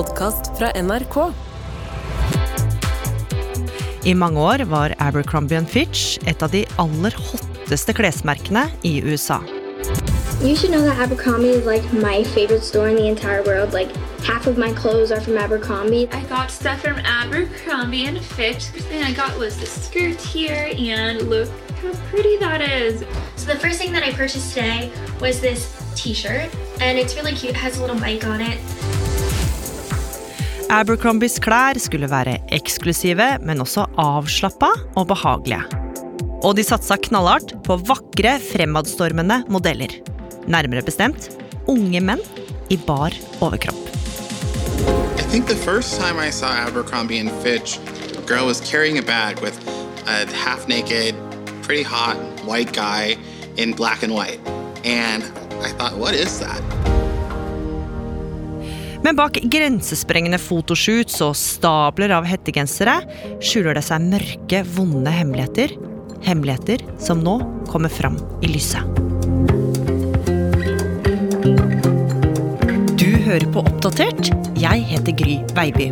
podkast fra NRK. I mange år var Abercrombie Fitch et av de aller hotteste klesmerkene i USA. You should know that Abercrombie is like my favorite store in the entire world. Like half of my clothes are from Abercrombie. I got stuff from Abercrombie and Fitch. The first thing I got was this skirt here, and look how pretty that is. So the first thing that I purchased today was this t-shirt and it's really cute. It has a little bike on it. Abercrombies klær skulle være eksklusive, men også avslappa og behagelige. Og de satsa knallhardt på vakre, fremadstormende modeller. Nærmere bestemt unge menn i bar overkropp. I think the first time I saw Abercrombie and Fitch, a girl was carrying a bag with a half naked, pretty hot white guy in black and white. And I thought, what is that? Men bak grensesprengende fotoshoots og stabler av hettegensere skjuler det seg mørke, vonde hemmeligheter. Hemmeligheter som nå kommer fram i lyset. Du hører på Oppdatert. Jeg heter Gry Veiby.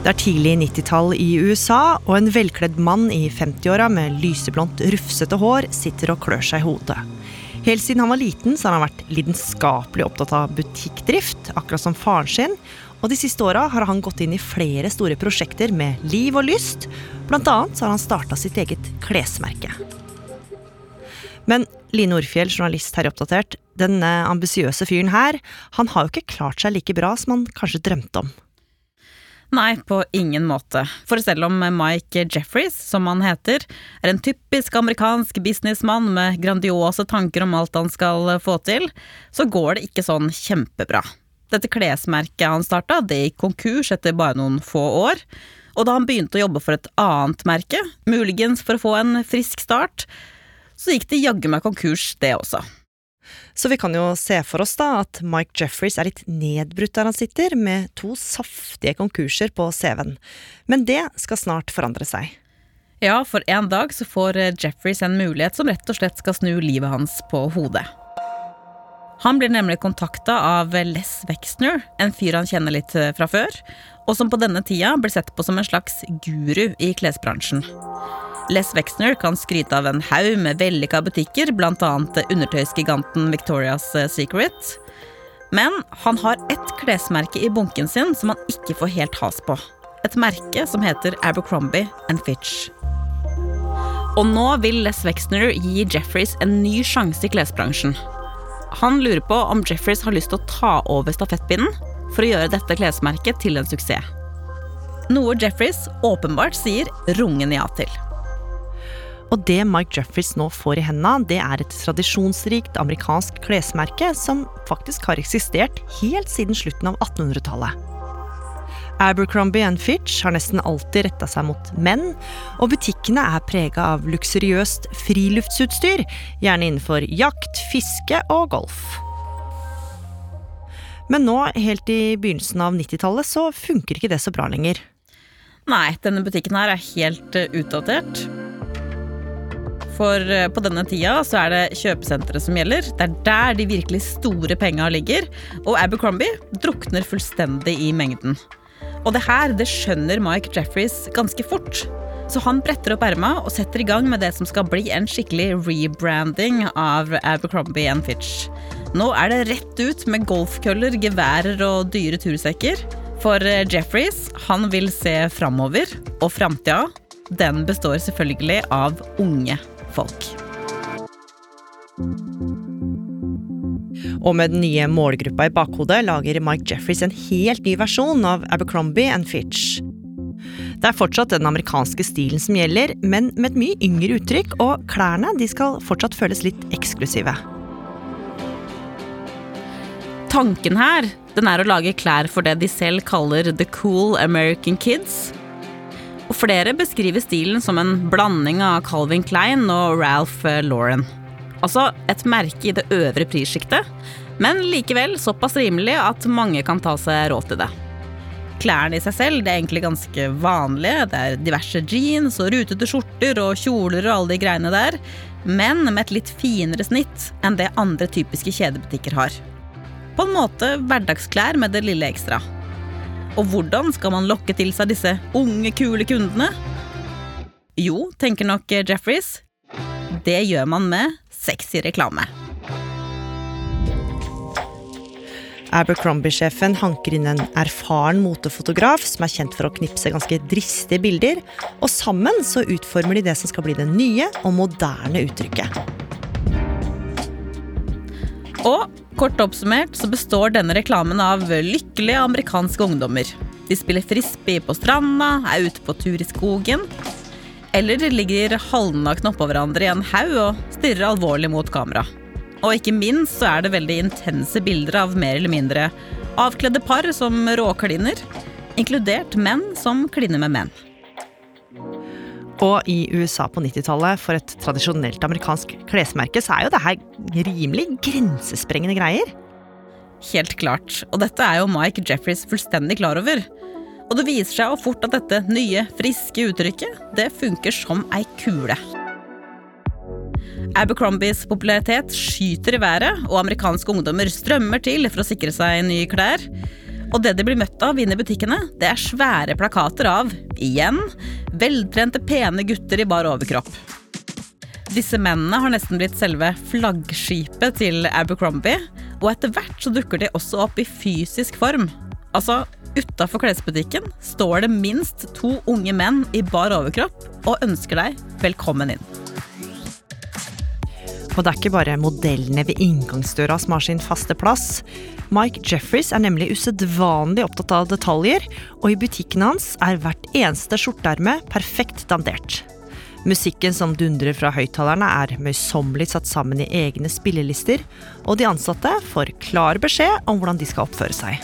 Det er tidlig 90-tall i USA, og en velkledd mann i 50-åra med lyseblondt, rufsete hår sitter og klør seg i hodet. Helt siden han var liten, så har han vært lidenskapelig opptatt av butikkdrift, akkurat som faren sin. Og de siste åra har han gått inn i flere store prosjekter med liv og lyst. Blant annet så har han starta sitt eget klesmerke. Men Line Orfjell, journalist her i Oppdatert, denne ambisiøse fyren her, han har jo ikke klart seg like bra som han kanskje drømte om. Nei, på ingen måte. For selv om Mike Jeffries, som han heter, er en typisk amerikansk businessmann med grandiose tanker om alt han skal få til, så går det ikke sånn kjempebra. Dette klesmerket han starta, det gikk konkurs etter bare noen få år. Og da han begynte å jobbe for et annet merke, muligens for å få en frisk start, så gikk det jaggu meg konkurs, det også. Så vi kan jo se for oss da at Mike Jeffries er litt nedbrutt der han sitter, med to saftige konkurser på CV-en. Men det skal snart forandre seg. Ja, for en dag så får Jeffries en mulighet som rett og slett skal snu livet hans på hodet. Han blir nemlig kontakta av Les Wexner, en fyr han kjenner litt fra før, og som på denne tida blir sett på som en slags guru i klesbransjen. Les Wexner kan skryte av en haug med vellykka butikker, bl.a. undertøysgiganten Victoria's Secret. Men han har ett klesmerke i bunken sin som han ikke får helt has på. Et merke som heter Abercrombie and Fitch. Og nå vil Les Wexner gi Jeffreys en ny sjanse i klesbransjen. Han lurer på om Jeffreys har lyst til å ta over stafettpinnen for å gjøre dette klesmerket til en suksess. Noe Jeffreys åpenbart sier rungende ja til. Og det Mike Jeffries nå får i hendene, det er et tradisjonsrikt amerikansk klesmerke som faktisk har eksistert helt siden slutten av 1800-tallet. Abercrombie and Fitch har nesten alltid retta seg mot menn, og butikkene er prega av luksuriøst friluftsutstyr, gjerne innenfor jakt, fiske og golf. Men nå, helt i begynnelsen av 90-tallet, så funker ikke det så bra lenger. Nei, denne butikken her er helt utdatert. For på denne tida så er det kjøpesentre som gjelder. Det er der de virkelig store penga ligger. Og Abercrombie drukner fullstendig i mengden. Og det her det skjønner Mike Jeffreys ganske fort. Så han bretter opp erma og setter i gang med det som skal bli en skikkelig rebranding av Abercrombie Fitch. Nå er det rett ut med golfkøller, geværer og dyre tursekker. For Jeffreys, han vil se framover, og framtida, den består selvfølgelig av unge folk. Og med den nye målgruppa i bakhodet lager Mike Jeffries en helt ny versjon av Abercrombie and Fitch. Det er fortsatt den amerikanske stilen som gjelder, men med et mye yngre uttrykk, og klærne de skal fortsatt føles litt eksklusive. Tanken her den er å lage klær for det de selv kaller the cool American kids. Og flere beskriver stilen som en blanding av Calvin Klein og Ralph Lauren. Altså et merke i det øvre prissjiktet, men likevel såpass rimelig at mange kan ta seg råd til det. Klærne i seg selv det er egentlig ganske vanlige. Det er diverse jeans og rutete skjorter og kjoler og alle de greiene der, men med et litt finere snitt enn det andre typiske kjedebutikker har. På en måte hverdagsklær med det lille ekstra. Og hvordan skal man lokke til seg disse unge, kule kundene? Jo, tenker nok Jeffreys, det gjør man med sexy reklame. Abercrombie-sjefen hanker inn en erfaren motefotograf som er kjent for å knipse ganske dristige bilder, og sammen så utformer de det som skal bli det nye og moderne uttrykket. Og kort oppsummert så består denne reklamen av lykkelige amerikanske ungdommer. De spiller frisbee på stranda, er ute på tur i skogen. Eller de ligger halvnakne oppå hverandre i en haug og stirrer alvorlig mot kamera. Og ikke minst så er det veldig intense bilder av mer eller mindre avkledde par som råkliner, inkludert menn som kliner med menn. Og i USA på 90-tallet, for et tradisjonelt amerikansk klesmerke, så er jo det her rimelig grensesprengende greier. Helt klart. Og dette er jo Mike Jeffries fullstendig klar over. Og det viser seg jo fort at dette nye, friske uttrykket, det funker som ei kule. Abercrombies popularitet skyter i været, og amerikanske ungdommer strømmer til for å sikre seg nye klær. Og det de blir møtt av inne i butikkene, det er svære plakater av, igjen, veltrente, pene gutter i bar overkropp. Disse mennene har nesten blitt selve flaggskipet til Abercrombie, og etter hvert så dukker de også opp i fysisk form. Altså, utafor klesbutikken står det minst to unge menn i bar overkropp og ønsker deg velkommen inn. Og det er ikke bare modellene ved inngangsdøra som har sin faste plass. Mike Jeffries er nemlig usedvanlig opptatt av detaljer, og i butikken hans er hvert eneste skjorteerme perfekt dandert. Musikken som dundrer fra høyttalerne er møysommelig satt sammen i egne spillelister, og de ansatte får klar beskjed om hvordan de skal oppføre seg.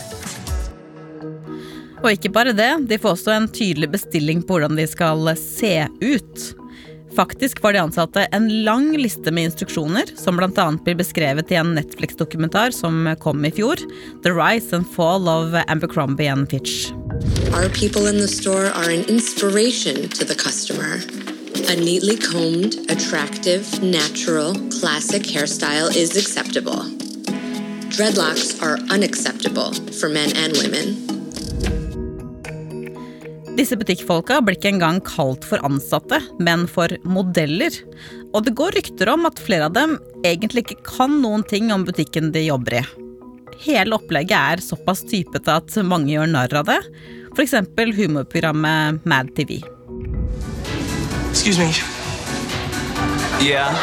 Og ikke bare det, de får også en tydelig bestilling på hvordan de skal se ut. Faktisk var de ansatte en lang liste med instruksjoner, som bl.a. blir beskrevet i en Netflix-dokumentar som kom i fjor, The Rise and Fall of Abercrombie and Fitch. Our people in the store are an inspiration to the customer. A neatly combed, attractive, natural, classic hairstyle is acceptable. Dreadlocks are unacceptable for men and women. Disse butikkfolka blir ikke engang kalt for ansatte, men for modeller. Og det går rykter om at flere av dem egentlig ikke kan noen ting om butikken de jobber i. Hele opplegget er såpass typete at mange gjør narr av det. F.eks. humorprogrammet Mad TV. Excuse me. Yeah.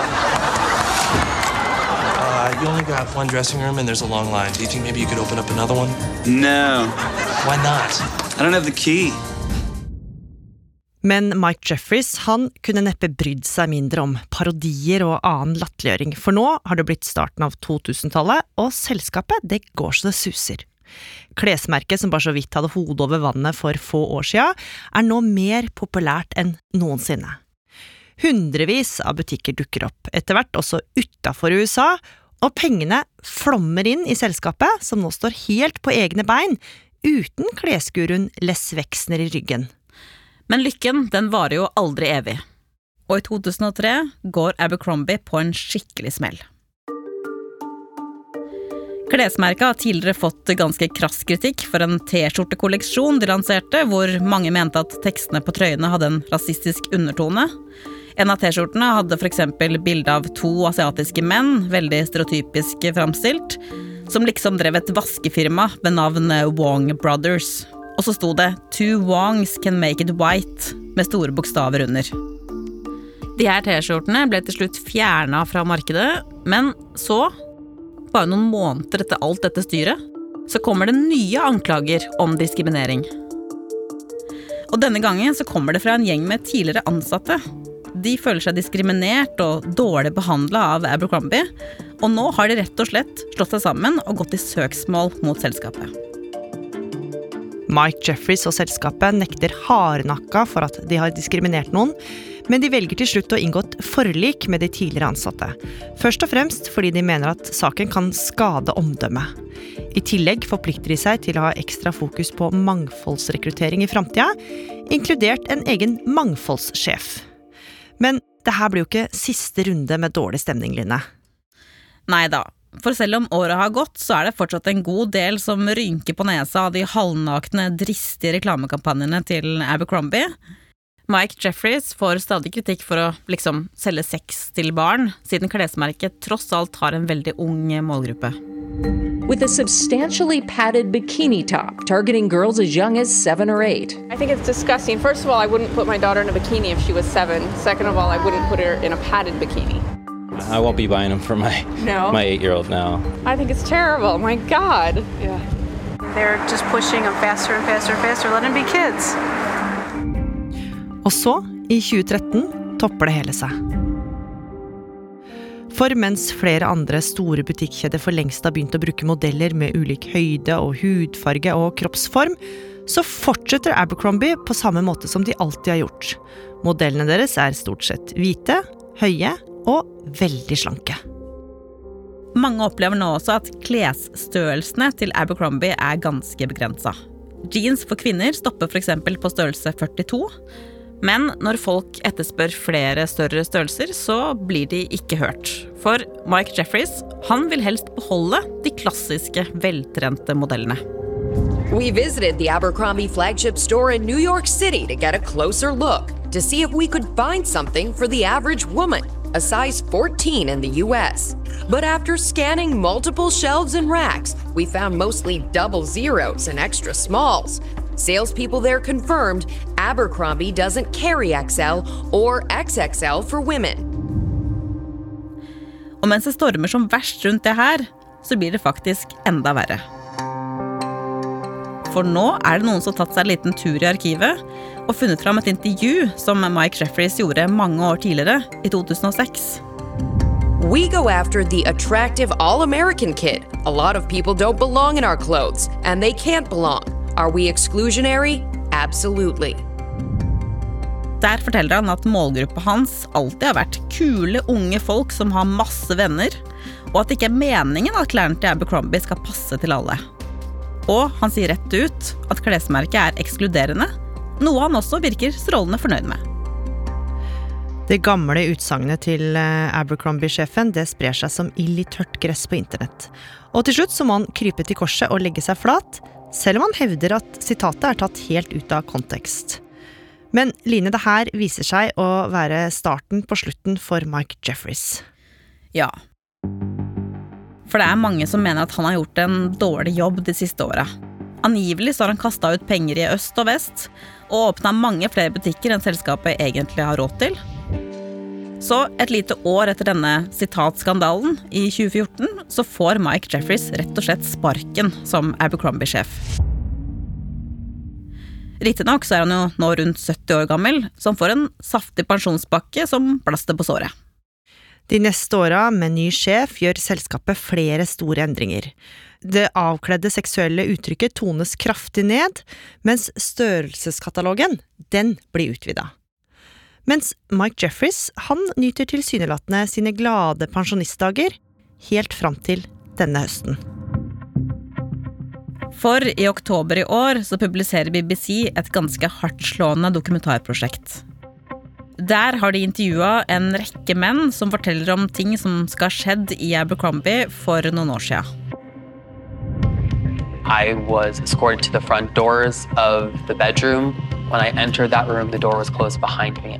Uh, you only got one dressing room and there's a long line. Do you think maybe you could open up another one? No, Why not? I don't have the key. Men Mike Jeffries han kunne neppe brydd seg mindre om parodier og annen latterliggjøring, for nå har det blitt starten av 2000-tallet, og selskapet det går så det suser. Klesmerket som bare så vidt hadde hodet over vannet for få år sia, er nå mer populært enn noensinne. Hundrevis av butikker dukker opp, etter hvert også utafor USA, og pengene flommer inn i selskapet, som nå står helt på egne bein, uten klesguruen Les Wexner i ryggen. Men lykken den varer jo aldri evig. Og i 2003 går Abercrombie på en skikkelig smell. Klesmerket har tidligere fått ganske krass kritikk for en T-skjortekolleksjon de lanserte, hvor mange mente at tekstene på trøyene hadde en rasistisk undertone. En av T-skjortene hadde f.eks. bilde av to asiatiske menn, veldig stereotypisk framstilt, som liksom drev et vaskefirma ved navn Wong Brothers. Og så sto det 'Two Wongs can make it white' med store bokstaver under. De her T-skjortene ble til slutt fjerna fra markedet, men så, bare noen måneder etter alt dette styret, så kommer det nye anklager om diskriminering. Og denne gangen så kommer det fra en gjeng med tidligere ansatte. De føler seg diskriminert og dårlig behandla av Abercrombie, og nå har de rett og slett slått seg sammen og gått i søksmål mot selskapet. Mike Jeffries og selskapet nekter hardnakka for at de har diskriminert noen, men de velger til slutt å inngå et forlik med de tidligere ansatte. Først og fremst fordi de mener at saken kan skade omdømmet. I tillegg forplikter de seg til å ha ekstra fokus på mangfoldsrekruttering i framtida, inkludert en egen mangfoldssjef. Men det her blir jo ikke siste runde med dårlig stemning, Line. Nei da, For selv om året har gått, så er det fortsatt en god del som rynker på nesa av de halvnakne, dristige reklamekampanjene til Abercrombie. Mike Jeffries får stadig kritikk for å liksom selge sex til barn, siden klesmerket tross alt har en veldig ung målgruppe. with a substantially padded bikini top targeting girls as young as seven or eight. I think it's disgusting. First of all, I wouldn't put my daughter in a bikini if she was seven. Second of all, I wouldn't put her in a padded bikini. I won't be buying them for my No? my eight year old now. I think it's terrible. My God. Yeah. They're just pushing them faster and faster and faster. Let them be kids. Og så, i 2013, topper det hele seg. For mens flere andre store butikkjeder for lengst har begynt å bruke modeller med ulik høyde og hudfarge og kroppsform, så fortsetter Abercrombie på samme måte som de alltid har gjort. Modellene deres er stort sett hvite, høye og veldig slanke. Mange opplever nå også at klesstørrelsene til Abercrombie er ganske begrensa. Jeans for kvinner stopper f.eks. på størrelse 42. Men når folk etterspør flere større størrelser, så blir de ikke hørt. For Mike Jeffries han vil helst beholde de klassiske, veltrente modellene. We visited the Abercrombie flagship store in New York City to get a closer look to see if we could find something for the average woman, a size 14 in the US. But after scanning multiple shelves and racks, we found mostly double zeros and extra smalls. Salespeople there confirmed Abercrombie doesn't carry XL or XXL for women. Og mens det stormer som verst rundt det her, så blir det faktisk. For nå er det noen som har tatt seg en liten tur i arkivet og funnet fram et intervju som Mike Jeffries gjorde mange år tidligere, i 2006. We go after the attractive all American kid. A lot of people don't belong in our clothes, and they can't belong. Are we exclusionary? Absolutely. Der forteller han at målgruppa hans alltid har vært kule, unge folk som har masse venner, og at det ikke er meningen at klærne til Abercrombie skal passe til alle. Og han sier rett ut at klesmerket er ekskluderende, noe han også virker strålende fornøyd med. Det gamle utsagnet til eh, Abercrombie-sjefen det sprer seg som ild i tørt gress på internett. Og til slutt så må han krype til korset og legge seg flat, selv om han hevder at sitatet er tatt helt ut av kontekst. Men Line, det her viser seg å være starten på slutten for Mike Jeffries. Ja. For det er mange som mener at han har gjort en dårlig jobb de siste åra. Angivelig så har han kasta ut penger i øst og vest, og åpna mange flere butikker enn selskapet egentlig har råd til. Så et lite år etter denne sitatskandalen, i 2014, så får Mike Jeffries rett og slett sparken som Abercrombie-sjef. Riktignok er han jo nå rundt 70 år gammel, så han får en saftig pensjonspakke som plaster på såret. De neste åra med ny sjef gjør selskapet flere store endringer. Det avkledde seksuelle uttrykket tones kraftig ned, mens størrelseskatalogen, den blir utvida. Mens Mike Jeffries, han nyter tilsynelatende sine glade pensjonistdager helt fram til denne høsten. For i oktober i år så publiserer BBC et ganske hardtslående dokumentarprosjekt. Der har de intervjua en rekke menn som forteller om ting som skal ha skjedd i Abercrombie for noen år sia. I was escorted to the front doors of the bedroom. When I entered that room, the door was closed behind me.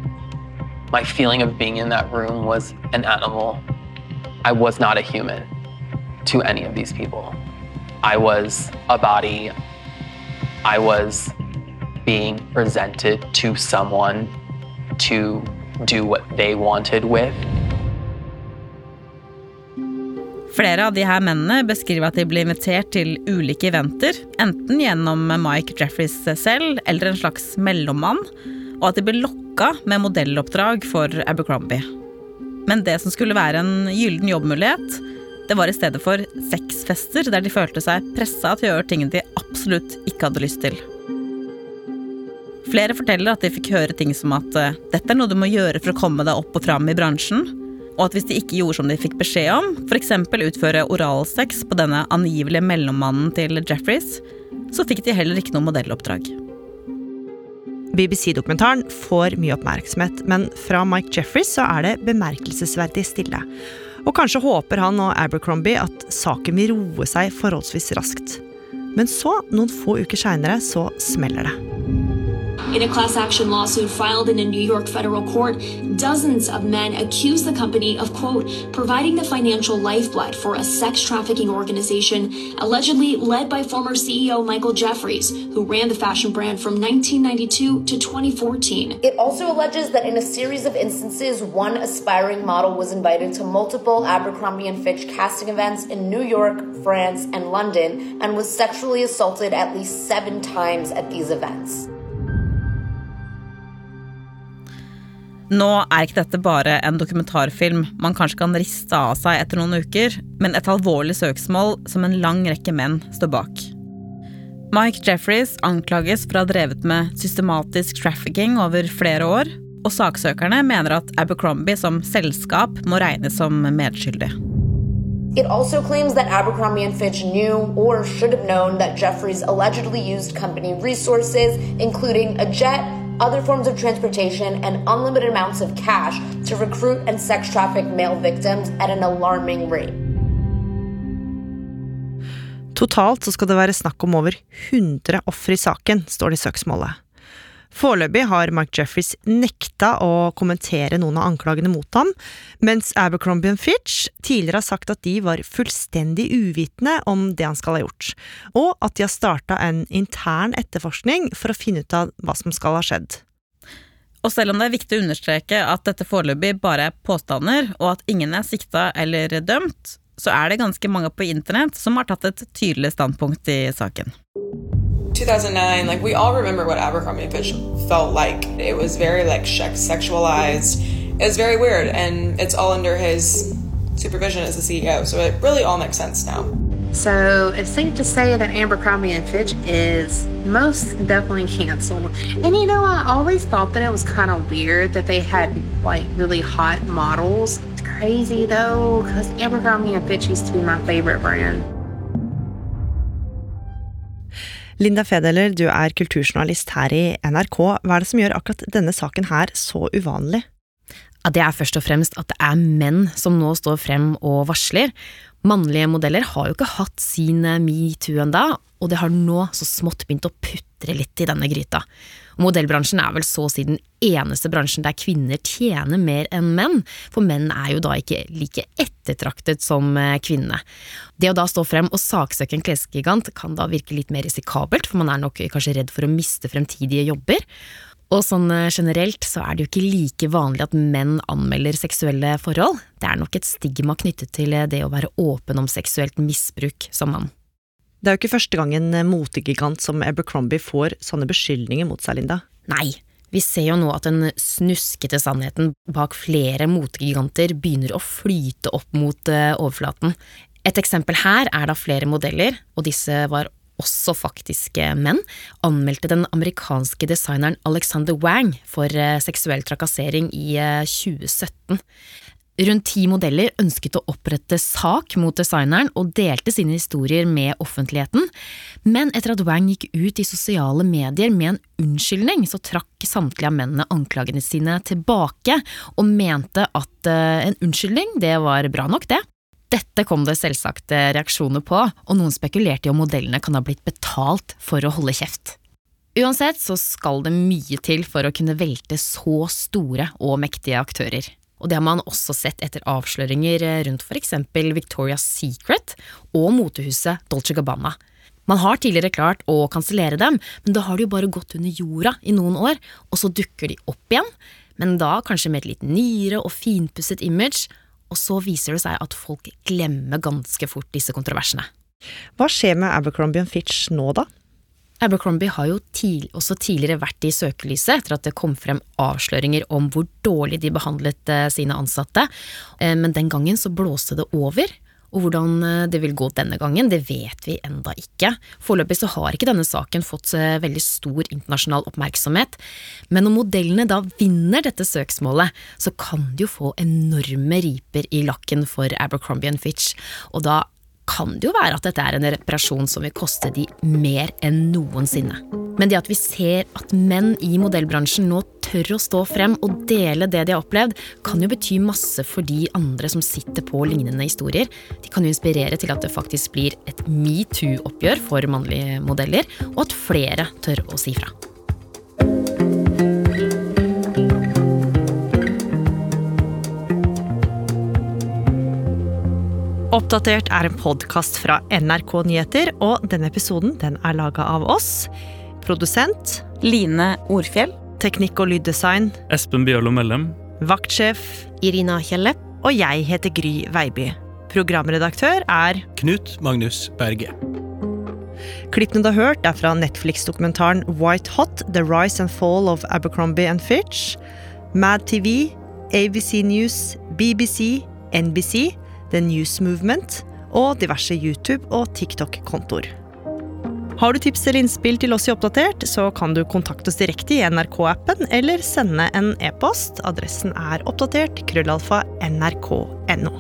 My feeling of being in that room was an animal. I was not a human to any of these people. I was a body. I was being presented to someone to do what they wanted with. Flere av de her mennene beskriver at de blir invitert til ulike eventer, enten gjennom Mike Jeffries selv eller en slags mellommann, og at de blir lokka med modelloppdrag for Abercrombie. Men det som skulle være en gyllen jobbmulighet, det var i stedet for sexfester der de følte seg pressa til å gjøre ting de absolutt ikke hadde lyst til. Flere forteller at de fikk høre ting som at eh, dette er noe du må gjøre for å komme deg opp og fram i bransjen, og at hvis de ikke gjorde som de fikk beskjed om, f.eks. utføre oralsex på denne angivelige mellommannen til Jeffries, så fikk de heller ikke noe modelloppdrag. BBC-dokumentaren får mye oppmerksomhet, men fra Mike Jeffries så er det bemerkelsesverdig stille. Og kanskje håper han og Abercrombie at saken vil roe seg forholdsvis raskt. Men så, noen få uker seinere, så smeller det. In a class action lawsuit filed in a New York federal court, dozens of men accuse the company of, quote, providing the financial lifeblood for a sex trafficking organization allegedly led by former CEO Michael Jeffries, who ran the fashion brand from 1992 to 2014. It also alleges that in a series of instances, one aspiring model was invited to multiple Abercrombie and Fitch casting events in New York, France, and London, and was sexually assaulted at least seven times at these events. Nå er ikke dette bare en dokumentarfilm man kanskje kan riste av seg etter noen uker, men et alvorlig søksmål som en lang rekke menn står bak. Mike Jeffreys anklages for å ha drevet med systematisk trafficking over flere år, og saksøkerne mener at Abercrombie som selskap må regnes som medskyldig. It also claims that Abercrombie and Fitch knew or should have known that Jeffries allegedly used company resources, including a jet, other forms of transportation, and unlimited amounts of cash to recruit and sex traffic male victims at an alarming rate. Totalt så skal det være snakk om over 100 ofre i saken, står det i søksmålet. Foreløpig har Mike Jeffries nekta å kommentere noen av anklagene mot ham, mens Abercrombie Fitch tidligere har sagt at de var fullstendig uvitende om det han skal ha gjort, og at de har starta en intern etterforskning for å finne ut av hva som skal ha skjedd. Og selv om det er viktig å understreke at dette foreløpig bare er påstander, og at ingen er sikta eller dømt, så er det ganske mange på internett som har tatt et tydelig standpunkt i saken. 2009, like we all remember what Abercrombie Fitch felt like. It was very like sexualized. It was very weird, and it's all under his supervision as the CEO. So it really all makes sense now. So it's safe to say that Abercrombie and Fitch is most definitely canceled. And you know, I always thought that it was kind of weird that they had like really hot models. It's crazy though, because Abercrombie and Fitch used to be my favorite brand. Linda Fedeler, du er kulturjournalist her i NRK. Hva er det som gjør akkurat denne saken her så uvanlig? Ja, det er først og fremst at det er menn som nå står frem og varsler. Mannlige modeller har jo ikke hatt sin metoo enda, og det har nå så smått begynt å putre litt i denne gryta. Modellbransjen er vel så å si den eneste bransjen der kvinner tjener mer enn menn, for menn er jo da ikke like ettertraktet som eh, kvinnene. Det å da stå frem og saksøke en klesgigant kan da virke litt mer risikabelt, for man er nok kanskje redd for å miste fremtidige jobber. Og sånn eh, generelt så er det jo ikke like vanlig at menn anmelder seksuelle forhold. Det er nok et stigma knyttet til eh, det å være åpen om seksuelt misbruk som mann. Det er jo ikke første gang en motegigant som Abercrombie får sånne beskyldninger mot seg, Linda. Nei, vi ser jo nå at den snuskete sannheten bak flere motegiganter begynner å flyte opp mot uh, overflaten. Et eksempel her er da flere modeller, og disse var også faktiske menn, anmeldte den amerikanske designeren Alexander Wang for uh, seksuell trakassering i uh, 2017. Rundt ti modeller ønsket å opprette sak mot designeren og delte sine historier med offentligheten, men etter at Wang gikk ut i sosiale medier med en unnskyldning, så trakk samtlige av mennene anklagene sine tilbake og mente at uh, en unnskyldning, det var bra nok, det. Dette kom det selvsagt reaksjoner på, og noen spekulerte i om modellene kan ha blitt betalt for å holde kjeft. Uansett så skal det mye til for å kunne velte så store og mektige aktører og det har man også sett etter avsløringer rundt for eksempel Victoria's Secret og motehuset Dolce Gabbana. Man har tidligere klart å kansellere dem, men da har de jo bare gått under jorda i noen år, og så dukker de opp igjen, men da kanskje med et litt nyere og finpusset image, og så viser det seg at folk glemmer ganske fort disse kontroversene. Hva skjer med Abercrombie Fitch nå, da? Abercrombie har jo tidlig, også tidligere vært i søkelyset etter at det kom frem avsløringer om hvor dårlig de behandlet eh, sine ansatte, eh, men den gangen så blåste det over. Og hvordan eh, det vil gå denne gangen, det vet vi enda ikke. Foreløpig så har ikke denne saken fått veldig stor internasjonal oppmerksomhet, men når modellene da vinner dette søksmålet, så kan de jo få enorme riper i lakken for Abercrombie Fitch, og da kan det jo være at dette er en reparasjon som vil koste de mer enn noensinne. Men det at vi ser at menn i modellbransjen nå tør å stå frem og dele det de har opplevd, kan jo bety masse for de andre som sitter på lignende historier. De kan jo inspirere til at det faktisk blir et metoo-oppgjør for mannlige modeller, og at flere tør å si fra. Oppdatert er en podkast fra NRK Nyheter, og denne episoden den er laga av oss. Produsent Line Orfjell. Teknikk og lyddesign Espen Bjørlo Mellem. Vaktsjef Irina Kjelle. Og jeg heter Gry Veiby. Programredaktør er Knut Magnus Berge. Klippene du har hørt, er fra Netflix-dokumentaren White Hot The Rise and Fall of Abercrombie and Fitch, Mad TV, ABC News, BBC, NBC, The News Movement og diverse YouTube- og TikTok-kontoer. Har du tips eller innspill til oss i Oppdatert, så kan du kontakte oss direkte i NRK-appen eller sende en e-post. Adressen er oppdatert krøllalfa nrk.no.